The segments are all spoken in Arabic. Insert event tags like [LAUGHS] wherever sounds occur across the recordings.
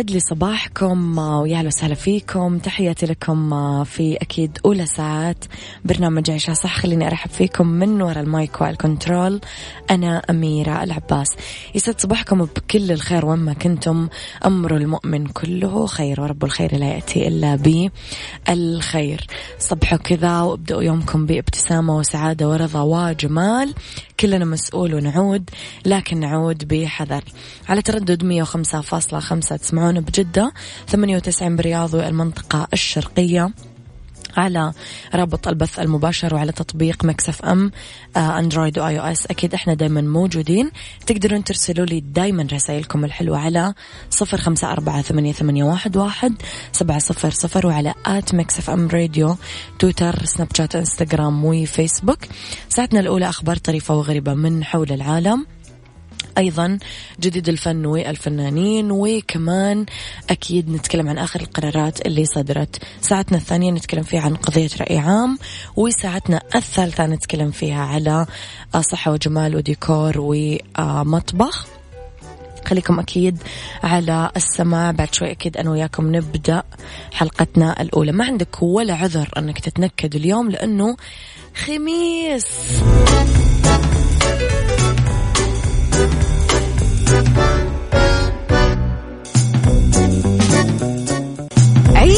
يسعد لي صباحكم ويا أهلا وسهلا فيكم. تحياتي لكم في أكيد أولى ساعات برنامج عيشها صح. خليني أرحب فيكم من وراء المايك والكنترول أنا أميرة العباس. يسعد صباحكم بكل الخير وين ما كنتم. أمر المؤمن كله خير ورب الخير لا يأتي إلا بالخير. صبحوا كذا وابدأوا يومكم بابتسامة وسعادة ورضا وجمال. كلنا مسؤول ونعود لكن نعود بحذر. على تردد 105.5 تسمعون بجدة 98 برياض والمنطقة الشرقية على رابط البث المباشر وعلى تطبيق Mix FM آه، Android و iOS. أكيد إحنا دائما موجودين. تقدرون ترسلوا لي دائما رسائلكم الحلوة على صفر خمسة أربعة ثمانية, ثمانية واحد, واحد سبعة صفر صفر وعلى at Mix FM Radio تويتر سناب شات إنستغرام وفيسبوك. ساعتنا الأولى أخبار طريفة وغريبة من حول العالم. أيضا جديد الفن والفنانين وكمان أكيد نتكلم عن آخر القرارات اللي صدرت. ساعتنا الثانية نتكلم فيها عن قضية رأي عام وساعتنا الثالثة نتكلم فيها على صحة وجمال وديكور ومطبخ. خليكم أكيد على السماع. بعد شوي أكيد أنا وياكم نبدأ حلقتنا الأولى. ما عندك ولا عذر أنك تتنكد اليوم لأنه خميس.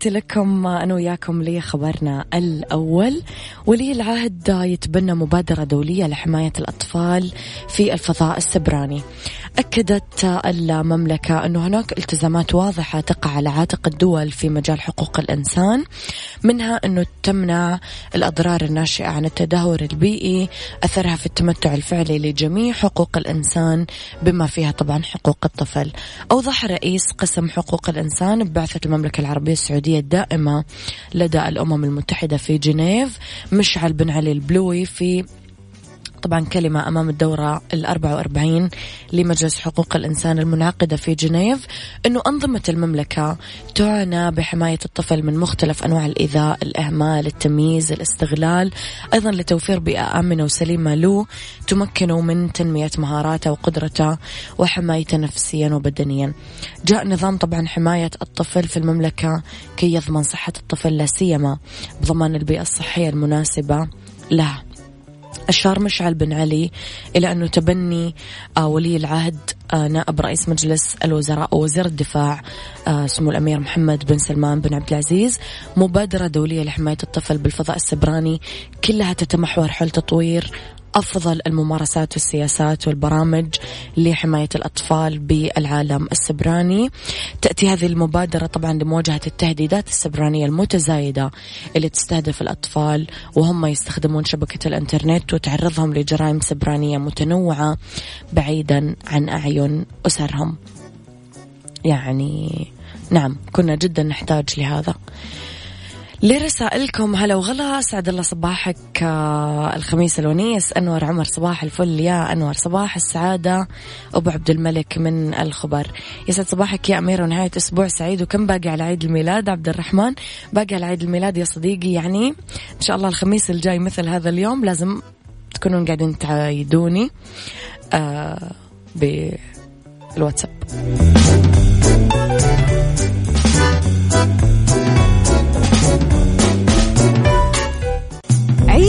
تحياتي لكم أنا وياكم لخبرنا الأول ولي العهد يتبنى مبادرة دولية لحماية الأطفال في الفضاء السبراني. أكدت المملكة أنه هناك التزامات واضحة تقع على عاتق الدول في مجال حقوق الإنسان منها أنه تمنع الأضرار الناشئة عن التدهور البيئي أثرها في التمتع الفعلي لجميع حقوق الإنسان بما فيها طبعا حقوق الطفل. أوضح رئيس قسم حقوق الإنسان ببعثة المملكة العربية السعودية الدائمة لدى الأمم المتحدة في جنيف مشعل بن علي البلوي في طبعا كلمة أمام الدورة الأربعة وأربعين لمجلس حقوق الإنسان المنعقدة في جنيف أنه أنظمة المملكة تعنى بحماية الطفل من مختلف أنواع الإيذاء الإهمال التمييز الاستغلال. أيضا لتوفير بيئة آمنة وسليمة له تمكنه من تنمية مهاراته وقدرته وحمايته نفسيا وبدنيا. جاء نظام طبعا حماية الطفل في المملكة كي يضمن صحة الطفل لا سيما بضمان البيئة الصحية المناسبة له. أشار مشعل بن علي إلى أنه تبني آه، ولي العهد آه، نائب رئيس مجلس الوزراء ووزير الدفاع آه، سمو الأمير محمد بن سلمان بن عبد العزيز مبادرة دولية لحماية الطفل بالفضاء السبراني كلها تتمحور حول تطوير أفضل الممارسات والسياسات والبرامج لحماية الأطفال بالعالم السبراني. تأتي هذه المبادرة طبعا لمواجهة التهديدات السبرانية المتزايدة اللي تستهدف الأطفال وهم يستخدمون شبكة الإنترنت وتعرضهم لجرائم سبرانية متنوعة بعيدا عن أعين أسرهم. يعني نعم كنا جدا نحتاج لهذا. لرسائلكم. هلا وغلا اسعد الله صباحك آه، الخميس الونيس أنور عمر صباح الفل يا أنور صباح السعادة أبو عبد الملك من الخبر. يسعد صباحك يا أمير ونهاية أسبوع سعيد وكم باقي على عيد الميلاد؟ عبد الرحمن باقي على عيد الميلاد يا صديقي. يعني إن شاء الله الخميس الجاي مثل هذا اليوم لازم تكونون قاعدين تعايدوني آه بالواتساب.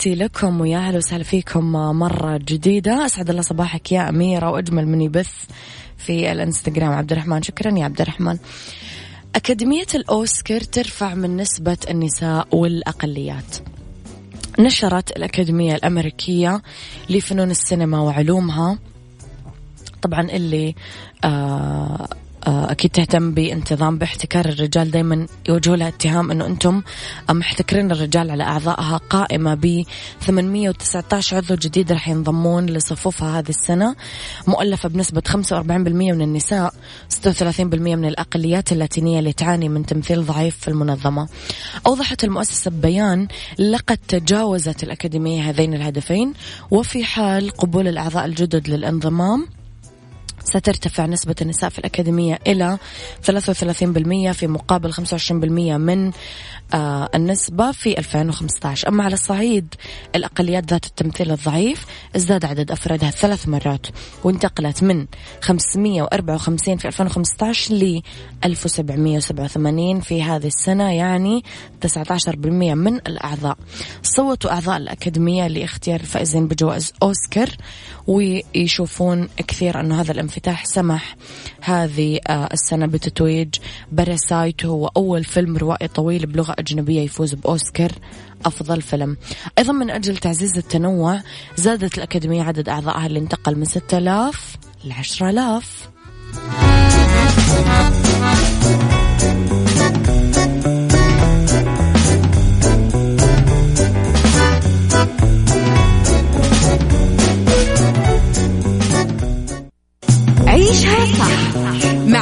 تحياتي لكم ويا أهلا وسهلا فيكم مرة جديدة. أسعد الله صباحك يا أميرة وأجمل من يبث في الإنستغرام. عبد الرحمن شكرا يا عبد الرحمن أكاديمية الأوسكار ترفع من نسبة النساء والأقليات. نشرت الأكاديمية الأمريكية لفنون السينما وعلومها. طبعا اللي آه آه، أكيد تهتم بانتظام باحتكار الرجال دائما يوجهوا لها اتهام أنه أنتم محتكرين الرجال على أعضائها قائمة ب 819 عضو جديد راح ينضمون لصفوفها هذه السنة مؤلفة بنسبة 45% من النساء 36% من الأقليات اللاتينية اللي تعاني من تمثيل ضعيف في المنظمة. أوضحت المؤسسة ببيان لقد تجاوزت الأكاديمية هذين الهدفين وفي حال قبول الأعضاء الجدد للانضمام سترتفع نسبة النساء في الأكاديمية إلى 33% في مقابل 25% من النسبة في 2015 أما على الصعيد الأقليات ذات التمثيل الضعيف ازداد عدد أفرادها ثلاث مرات وانتقلت من 554 في 2015 ل 1787 في هذه السنة يعني 19% من الأعضاء. صوتوا أعضاء الأكاديمية لاختيار الفائزين بجوائز أوسكار ويشوفون كثير أنه هذا الانفتاح سمح هذه آه، السنة بتتويج باراسايت هو أول فيلم روائي طويل بلغة أجنبية يفوز بأوسكار أفضل فيلم. أيضا من أجل تعزيز التنوع زادت الأكاديمية عدد أعضائها اللي انتقل من 6000 ل 10000 عيشها صح.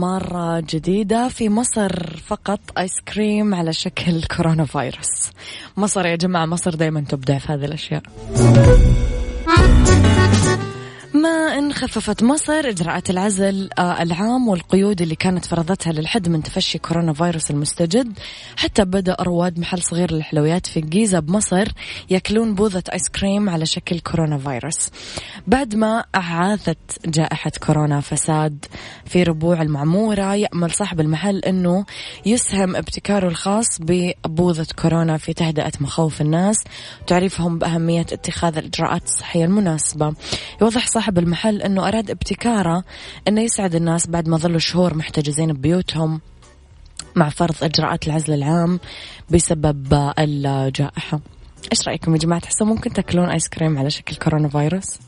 لكم مرة جديدة في مصر فقط آيس كريم على شكل [LAUGHS] كورونا فيروس مصر يا جماعة مصر دايما تبدع في هذه الأشياء. خففت مصر إجراءات العزل آه، العام والقيود اللي كانت فرضتها للحد من تفشي كورونا فيروس المستجد. حتى بدأ رواد محل صغير للحلويات في الجيزة بمصر ياكلون بوظة آيس كريم على شكل كورونا فيروس. بعد ما أعاثت جائحة كورونا فساد في ربوع المعمورة يأمل صاحب المحل أنه يسهم ابتكاره الخاص ببوظة كورونا في تهدئة مخاوف الناس تعريفهم بأهمية اتخاذ الإجراءات الصحية المناسبة. يوضح صاحب المحل أنه أراد ابتكاره أنه يسعد الناس بعد ما ظلوا شهور محتجزين ببيوتهم مع فرض إجراءات العزل العام بسبب الجائحة. إيش رأيكم يا جماعة؟ تحسوا ممكن تاكلون آيس كريم على شكل كورونا فيروس؟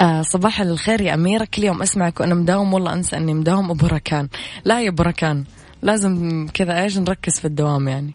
آه صباح الخير يا أميرة. كل يوم أسمعك وأنا مداوم. والله أنسى أني مداوم أبو لا يا أبو لازم كذا إيش نركز في الدوام يعني.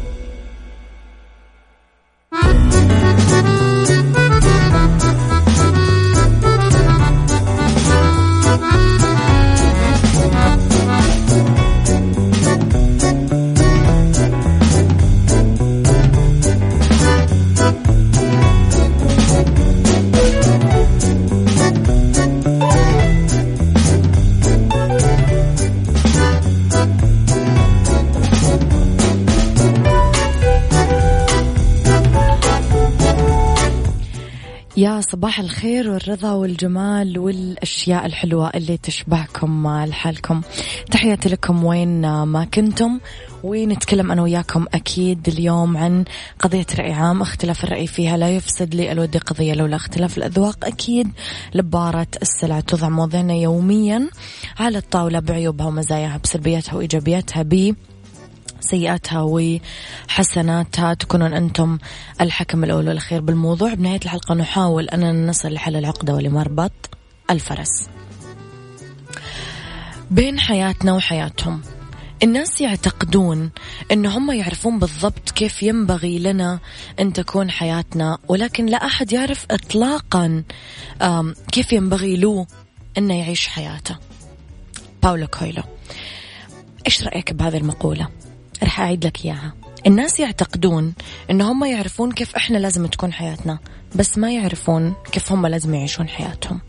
صباح الخير والرضا والجمال والأشياء الحلوة اللي تشبهكم لحالكم. تحياتي لكم وين ما كنتم. ونتكلم أنا وياكم أكيد اليوم عن قضية رأي عام. اختلاف الرأي فيها لا يفسد لي الود قضية لولا اختلاف الأذواق. أكيد لبارة السلع توضع مواضيعنا يوميا على الطاولة بعيوبها ومزاياها بسلبياتها وإيجابياتها بي سيئاتها وحسناتها. تكونون أنتم الحكم الأول والأخير بالموضوع. بنهاية الحلقة نحاول أن نصل لحل العقدة ولمربط الفرس. بين حياتنا وحياتهم الناس يعتقدون إن هم يعرفون بالضبط كيف ينبغي لنا أن تكون حياتنا ولكن لا أحد يعرف اطلاقا كيف ينبغي له انه يعيش حياته. باولو كويلو إيش رأيك بهذه المقولة؟ رح أعيد لك إياها. الناس يعتقدون إن هم يعرفون كيف إحنا لازم تكون حياتنا بس ما يعرفون كيف هم لازم يعيشون حياتهم.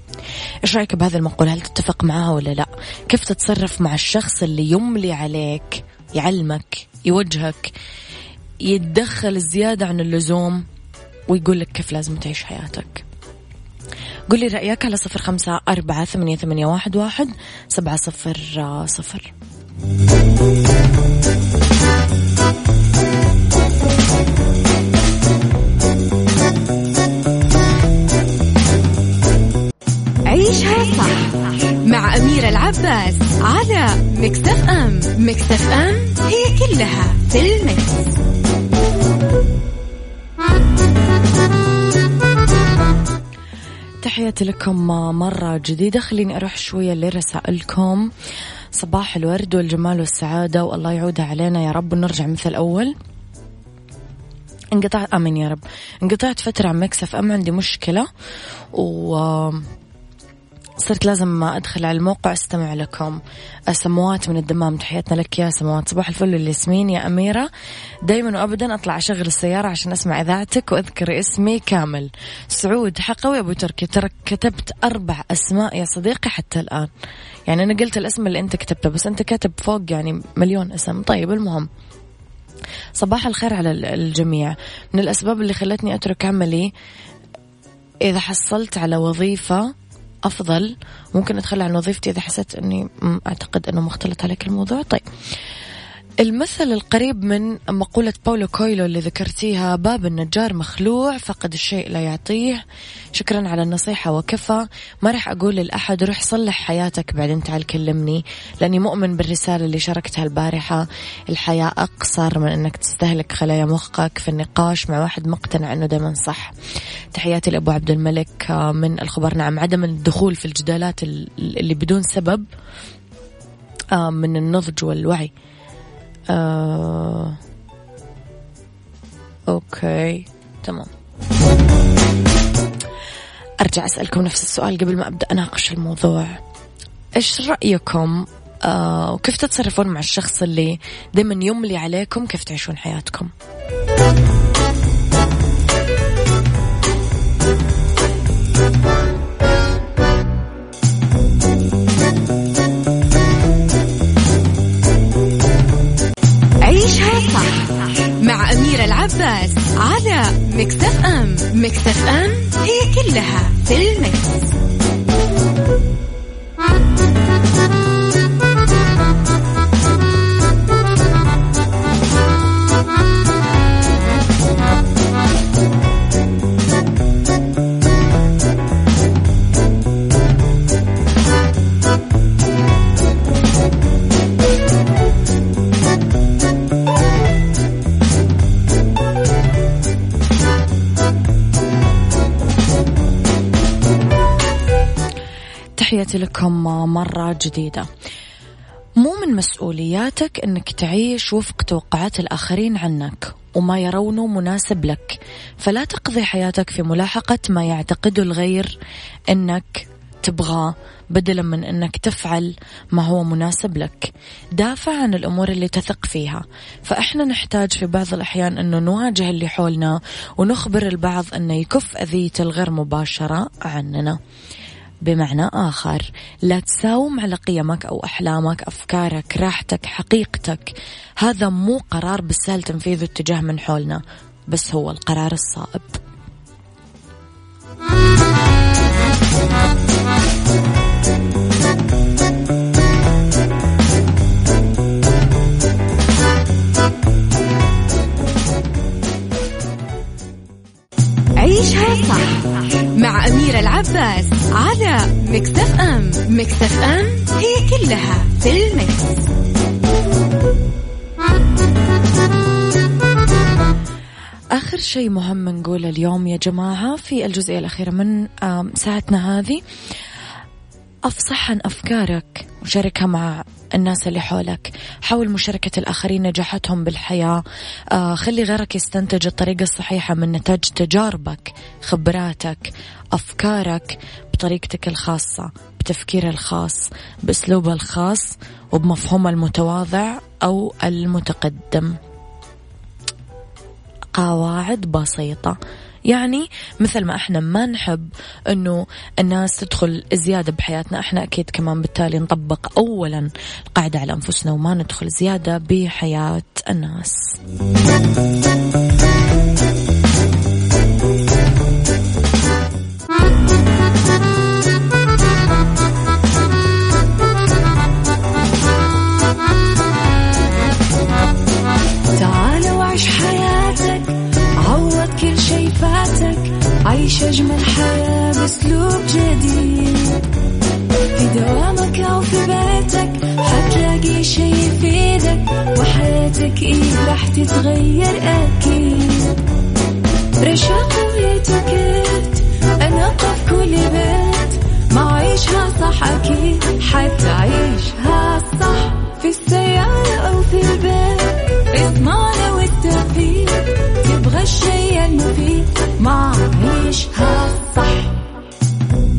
إيش رأيك بهذه المقولة هل تتفق معها ولا لا؟ كيف تتصرف مع الشخص اللي يملي عليك يعلمك يوجهك يتدخل زيادة عن اللزوم ويقول لك كيف لازم تعيش حياتك؟ قل لي رأيك على صفر خمسة أربعة ثمانية, ثمانية واحد, واحد سبعة صفر صفر. عيشها صح مع أميرة العباس على مكتف أم مكتف أم هي كلها في المكس. تحياتي لكم مرة جديدة. خليني أروح شوية لرسائلكم. صباح الورد والجمال والسعادة والله يعودها علينا يا رب. ونرجع مثل أول انقطعت آمين يا رب. انقطعت فترة عن Mix FM عندي مشكلة و صرت لازم أدخل على الموقع أستمع لكم. سموات من الدمام تحياتنا لك يا سموات. صباح الفل والياسمين يا أميرة. دائما وابدا أطلع أشغل السيارة عشان أسمع إذاعتك وأذكر اسمي كامل. سعود حقوي أبو تركي ترى كتبت أربع أسماء يا صديقي حتى الآن. يعني أنا قلت الاسم اللي أنت كتبته بس أنت كاتب فوق يعني مليون اسم. طيب المهم. صباح الخير على الجميع. من الأسباب اللي خلتني أترك عملي إذا حصلت على وظيفة أفضل. ممكن أتخلى عن وظيفتي إذا حسيت أني أعتقد أنه مختلط عليك الموضوع. طيب. المثل القريب من مقولة باولو كويلو اللي ذكرتيها باب النجار مخلوع فقد الشيء لا يعطيه. شكرا على النصيحة وكفى. ما راح أقول لأحد روح صلح حياتك بعدين تعال كلمني لأني مؤمن بالرسالة اللي شاركتها البارحة. الحياة أقصر من أنك تستهلك خلايا مخك في النقاش مع واحد مقتنع أنه دائما صح. تحياتي لأبو عبد الملك آه، من الخبر. نعم عدم الدخول في الجدالات اللي بدون سبب آه، من النضج والوعي. آه... أوكي تمام. أرجع أسألكم نفس السؤال قبل ما أبدأ أناقش الموضوع. إيش رأيكم آه وكيف تتصرفون مع الشخص اللي دائما يملي عليكم كيف تعيشون حياتكم؟ العباس على مكتف أم مكتف أم هي كلها في المكس. تحياتي لكم مرة جديدة. مو من مسؤولياتك إنك تعيش وفق توقعات الآخرين عنك وما يرونه مناسب لك. فلا تقضي حياتك في ملاحقة ما يعتقده الغير إنك تبغاه بدلا من إنك تفعل ما هو مناسب لك. دافع عن الأمور اللي تثق فيها. فإحنا نحتاج في بعض الأحيان إنه نواجه اللي حولنا ونخبر البعض إنه يكف أذية الغير مباشرة عننا. بمعنى آخر. لا تساوم على قيمك أو أحلامك أفكارك راحتك حقيقتك. هذا مو قرار بالسهل تنفيذه اتجاه من حولنا بس هو القرار الصائب. شيء مهم نقوله اليوم يا جماعة في الجزئية الأخيرة من ساعتنا هذه. أفصح عن أفكارك وشاركها مع الناس اللي حولك. حاول مشاركة الآخرين نجاحاتهم بالحياة. آه خلي غيرك يستنتج الطريقة الصحيحة من نتاج تجاربك خبراتك أفكارك بطريقتك الخاصة بتفكير الخاص بأسلوبه الخاص وبمفهوم المتواضع أو المتقدم. قواعد بسيطة. يعني مثل ما إحنا ما نحب إنه الناس تدخل زيادة بحياتنا إحنا أكيد كمان بالتالي نطبق اولا القاعدة على أنفسنا وما ندخل زيادة بحياة الناس. وحياتك إيه راح تتغير أكيد. رشاق ويتوكيت أنا في كل بيت. ما عيشها صح أكيد حتعيشها صح. في السيارة أو في البيت إضمعنا والتوفيق. تبغى الشيء المفيد ما عيشها صح.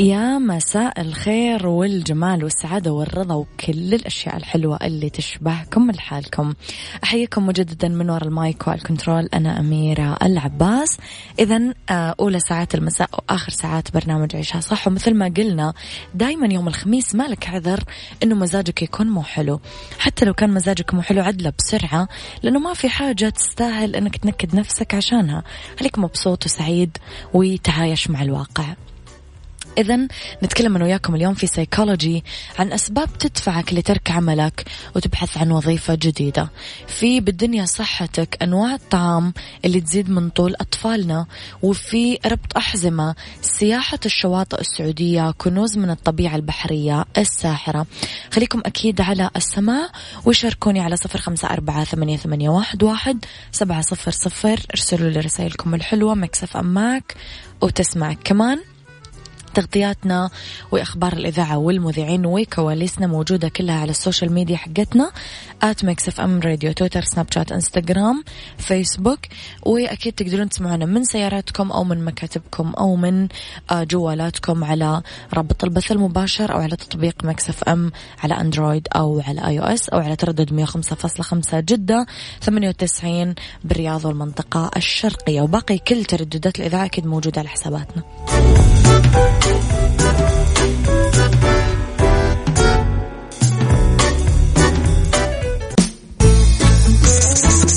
يا مساء الخير والجمال والسعادة والرضا وكل الأشياء الحلوة اللي تشبهكم لحالكم. أحييكم مجددا من وراء ال mic وال control أنا أميرة العباس. إذا آه، أولى ساعات المساء وآخر ساعات برنامج عيشها صح. ومثل ما قلنا دايما يوم الخميس مالك عذر إنه مزاجك يكون مو حلو. حتى لو كان مزاجك مو حلو عدله بسرعة لأنه ما في حاجة تستاهل إنك تنكد نفسك عشانها. خليك مبسوط وسعيد وتعايش مع الواقع. إذا نتكلم أنا وياكم اليوم في سيكولوجي عن أسباب تدفعك لترك عملك وتبحث عن وظيفة جديدة. في بالدنيا صحتك أنواع الطعام اللي تزيد من طول أطفالنا وفي ربط أحزمة سياحة الشواطئ السعودية كنوز من الطبيعة البحرية الساحرة. خليكم أكيد على السماع وشاركوني على صفر خمسة أربعة ثمانية, ثمانية واحد, واحد سبعة صفر صفر ارسلوا لي رسائلكم الحلوة ميكس اف ام اكس وتسمعك كمان تغطياتنا وإخبار الإذاعة والمذيعين وكواليسنا موجودة كلها على ال social media حقتنا at ميكس اف ام راديو تويتر سناب شات انستغرام فيسبوك وأكيد تقدرون تسمعونا من سياراتكم أو من مكاتبكم أو من آه، جوالاتكم على رابط البث المباشر أو على تطبيق ميكس اف ام على اندرويد أو على iOS أو على تردد 105.5 جدة 98 بالرياض والمنطقة الشرقية. وباقي كل ترددات الإذاعة أكيد موجودة على حساباتنا.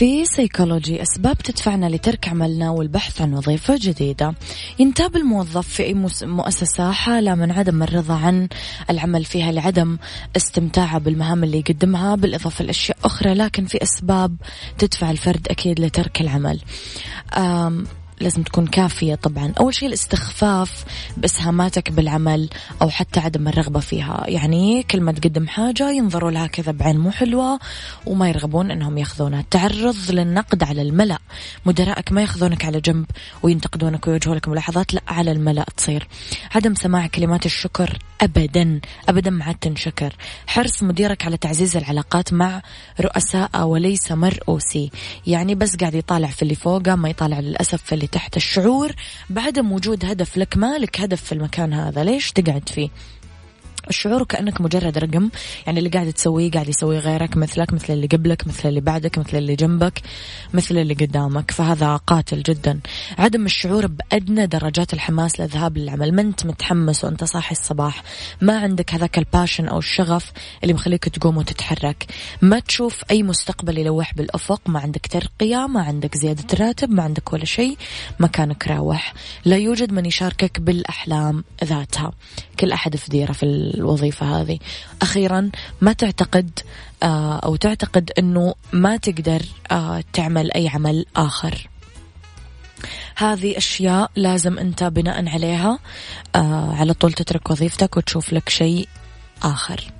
في سيكولوجي أسباب تدفعنا لترك عملنا والبحث عن وظيفة جديدة. ينتاب الموظف في أي مؤسسة حالة من عدم الرضا عن العمل فيها لعدم استمتاعه بالمهام اللي يقدمها بالإضافة لأشياء أخرى لكن في أسباب تدفع الفرد أكيد لترك العمل. لازم تكون كافية طبعا. أول شيء الاستخفاف بإسهاماتك بالعمل أو حتى عدم الرغبة فيها. يعني كل ما تقدم حاجة ينظروا لها كذا بعين مو حلوة وما يرغبون أنهم يأخذونها. التعرض للنقد على الملأ. مدراءك ما يأخذونك على جنب وينتقدونك ويوجهوا لك ملاحظات لا على الملأ تصير. عدم سماع كلمات الشكر أبدا أبدا ما عاد تنشكر. حرص مديرك على تعزيز العلاقات مع رؤساء وليس مرؤوسي يعني بس قاعد يطالع في اللي فوقه ما يطالع للأسف في اللي تحت الشعور بعدم وجود هدف. لك مالك هدف في المكان هذا؟ ليش تقعد فيه؟ الشعور كأنك مجرد رقم يعني اللي قاعد تسويه قاعد يسويه غيرك مثلك مثل اللي قبلك مثل اللي بعدك مثل اللي جنبك مثل اللي قدامك. فهذا قاتل جدا. عدم الشعور بأدنى درجات الحماس للذهاب للعمل. ما أنت متحمس وأنت صاحي الصباح. ما عندك هذاك الباشن أو الشغف اللي مخليك تقوم وتتحرك. ما تشوف أي مستقبل يلوح بالأفق. ما عندك ترقية ما عندك زيادة راتب ما عندك ولا شيء. مكانك راوح. لا يوجد من يشاركك بالأحلام ذاتها. كل أحد في ديره في الوظيفة هذه. أخيرا ما تعتقد آه، أو تعتقد أنه ما تقدر آه، تعمل أي عمل آخر. هذه أشياء لازم أنت بناء عليها آه، على طول تترك وظيفتك وتشوف لك شيء آخر.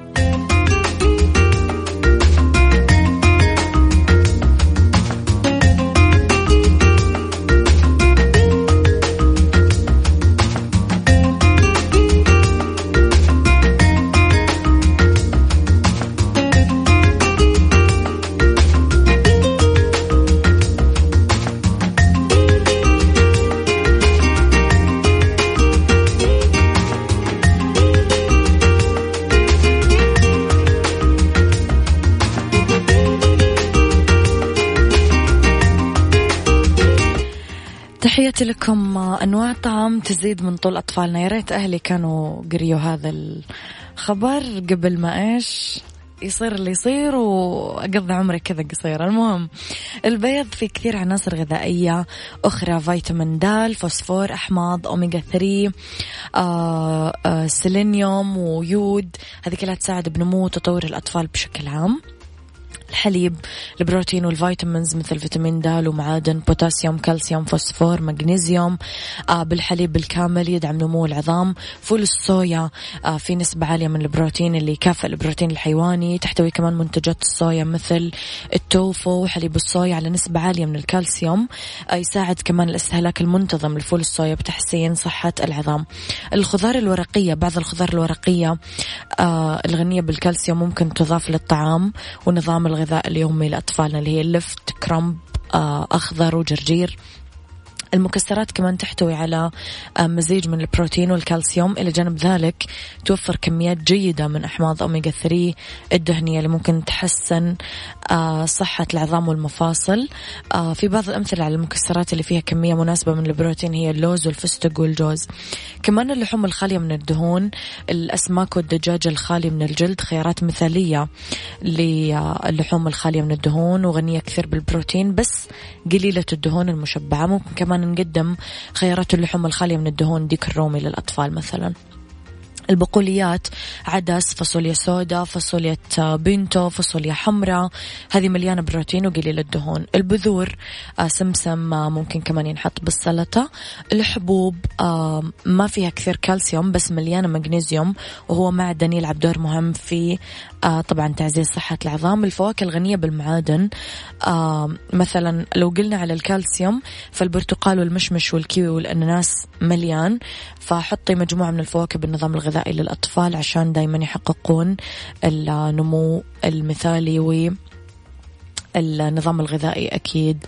تحياتي لكم. أنواع طعام تزيد من طول أطفالنا. يا ريت أهلي كانوا قريوا هذا الخبر قبل ما إيش يصير اللي يصير وأقضي عمري كذا قصير. المهم البيض فيه كثير عناصر غذائية. أخرى فيتامين د فوسفور أحماض اوميجا 3 آه آه سيلينيوم ويود. هذه كلها تساعد بنمو وتطور الأطفال بشكل عام. الحليب البروتين وال vitamins مثل فيتامين د ومعادن بوتاسيوم كالسيوم فوسفور مغنيسيوم آه بالحليب بالكامل يدعم نمو العظام. فول الصويا آه في نسبة عالية من البروتين اللي يكافئ البروتين الحيواني. تحتوي كمان منتجات الصويا مثل التوفو وحليب الصويا على نسبة عالية من الكالسيوم. آه يساعد كمان الاستهلاك المنتظم لفول الصويا بتحسين صحة العظام. الخضار الورقية بعض الخضار الورقية آه الغنية بالكالسيوم ممكن تضاف للطعام ونظام الغذاء الغذاء اليومي لأطفالنا اللي هي اللفت كرمب آه، أخضر وجرجير. المكسرات كمان تحتوي على آه، مزيج من البروتين والكالسيوم. إلى جانب ذلك توفر كميات جيدة من أحماض أوميجا 3 الدهنية اللي ممكن تحسن آه، صحة العظام والمفاصل. آه، في بعض الأمثلة على المكسرات اللي فيها كمية مناسبة من البروتين هي اللوز والفستق والجوز. كمان اللحوم الخالية من الدهون الأسماك والدجاج الخالي من الجلد خيارات مثالية للحوم الخالية من الدهون وغنية كثير بالبروتين بس قليلة الدهون المشبعة. ممكن كمان نقدم خيارات اللحوم الخالية من الدهون ديك الرومي للأطفال مثلاً. البقوليات عدس فاصوليا سودا فاصوليا بنتو فاصوليا حمراء هذه مليانة بروتين وقليل الدهون. البذور آه، سمسم آه، ممكن كمان ينحط بالسلطة. الحبوب آه، ما فيها كثير كالسيوم بس مليانة مغنيسيوم وهو معدن يلعب دور مهم في طبعا تعزيز صحة العظام. الفواكه الغنية بالمعادن مثلا لو قلنا على الكالسيوم فالبرتقال والمشمش والكيوي والأناناس مليان. فحطي مجموعة من الفواكه بالنظام الغذائي للأطفال عشان دايما يحققون النمو المثالي والنظام الغذائي أكيد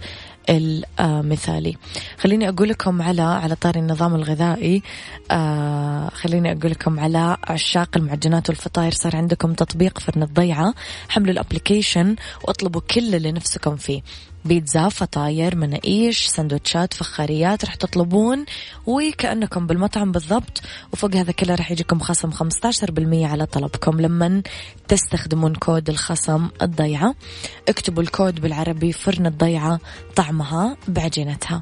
المثالي. خليني أقول لكم على على طاري النظام الغذائي. آه خليني أقول لكم على عشاق المعجنات والفطاير. صار عندكم تطبيق فرن الضيعة حملوا الأبليكيشن وأطلبوا كل اللي نفسكم فيه. بيتزا فطاير مناقيش سندوتشات فخاريات رح تطلبون وكأنكم بالمطعم بالضبط. وفوق هذا كله رح يجيكم خصم 15% على طلبكم لما تستخدمون كود الخصم الضيعة. اكتبوا الكود بالعربي فرن الضيعة طعمها بعجينتها.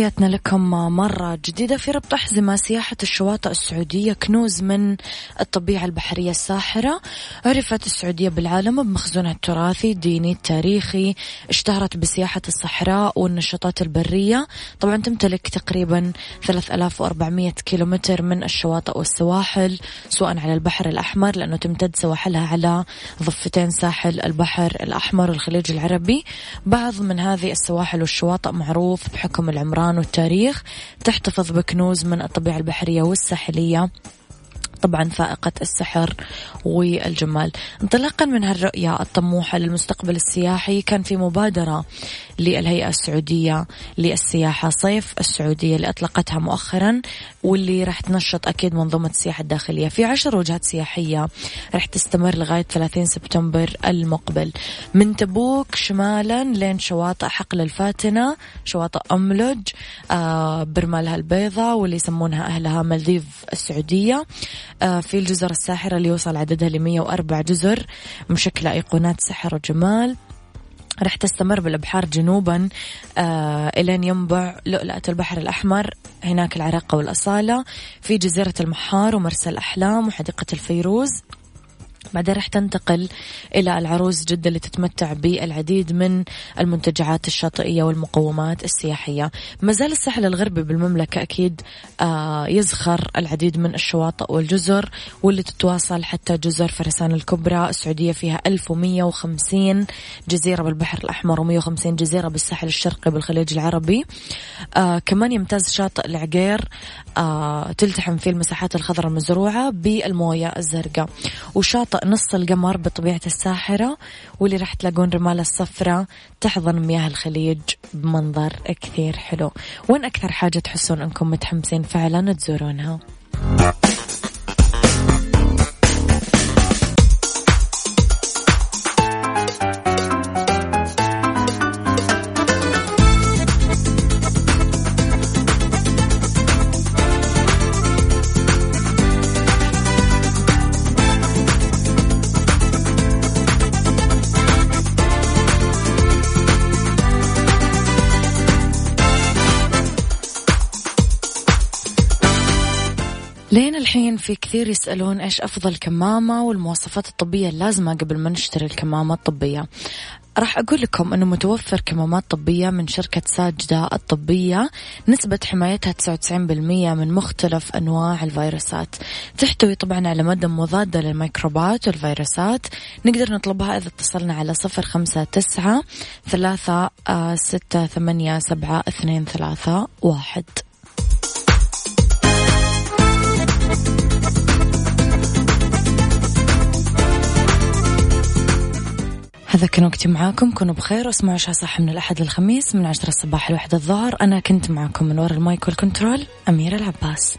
تحياتنا لكم مرة جديدة في ربط أحزمة سياحة الشواطئ السعودية كنوز من الطبيعة البحرية الساحرة. عرفت السعودية بالعالم بمخزونها التراثي الديني التاريخي اشتهرت بسياحة الصحراء والنشاطات البرية. طبعا تمتلك تقريبا 3400 كيلومتر من الشواطئ والسواحل سواء على البحر الأحمر لأنه تمتد سواحلها على ضفتين ساحل البحر الأحمر والخليج العربي. بعض من هذه السواحل والشواطئ معروف بحكم العمران العمران والتاريخ تحتفظ بكنوز من الطبيعة البحرية والساحلية طبعا فائقة السحر والجمال. انطلاقا من هالرؤية الطموحة للمستقبل السياحي كان في مبادرة للهيئة السعودية للسياحة. صيف السعودية اللي أطلقتها مؤخرا واللي راح تنشط أكيد منظومة السياحة الداخلية. في عشر وجهات سياحية راح تستمر لغاية 30 سبتمبر المقبل. من تبوك شمالا لين شواطئ حقل الفاتنة شواطئ أملج آه برمالها البيضاء واللي يسمونها أهلها مالديف السعودية. آه في الجزر الساحرة اللي يوصل عددها ل 104 جزر مشكلة أيقونات سحر وجمال. رح تستمر بالابحار جنوبا آه إلين ينبع لؤلؤة البحر الأحمر. هناك العراقه والأصالة. في جزيرة المحار ومرسى الأحلام وحديقة الفيروز. بعدين راح تنتقل إلى العروس جدة اللي تتمتع بالعديد من المنتجعات الشاطئية والمقومات السياحية. ما زال الساحل الغربي بالمملكة أكيد آه يزخر العديد من الشواطئ والجزر واللي تتواصل حتى جزر فرسان الكبرى. السعودية فيها 1150 جزيرة بالبحر الأحمر و150 جزيرة بالساحل الشرقي بالخليج العربي. آه كمان يمتاز شاطئ العقير آه تلتحم فيه المساحات الخضراء المزروعة بالموية الزرقاء. وشاطئ نص القمر بطبيعة الساحرة واللي راح تلاقون رمالة الصفرة تحضن مياه الخليج بمنظر كثير حلو. وين أكثر حاجة تحسون أنكم متحمسين فعلا تزورونها؟ لين الحين في كثير يسألون إيش أفضل كمامة والمواصفات الطبية اللازمة قبل ما نشتري الكمامة الطبية. راح أقول لكم أنه متوفر كمامات طبية من شركة ساجدة الطبية. نسبة حمايتها 99% من مختلف أنواع الفيروسات. تحتوي طبعا على مادة مضادة للميكروبات والفيروسات. نقدر نطلبها إذا اتصلنا على 059 3 6 8 7 2 3 1 هذا كان وقتي معاكم. كونوا بخير واسمعوا عشاء صح من الأحد للخميس من عشرة الصباح لوحدة الظهر. أنا كنت معاكم من وراء المايك والكنترول أميرة العباس.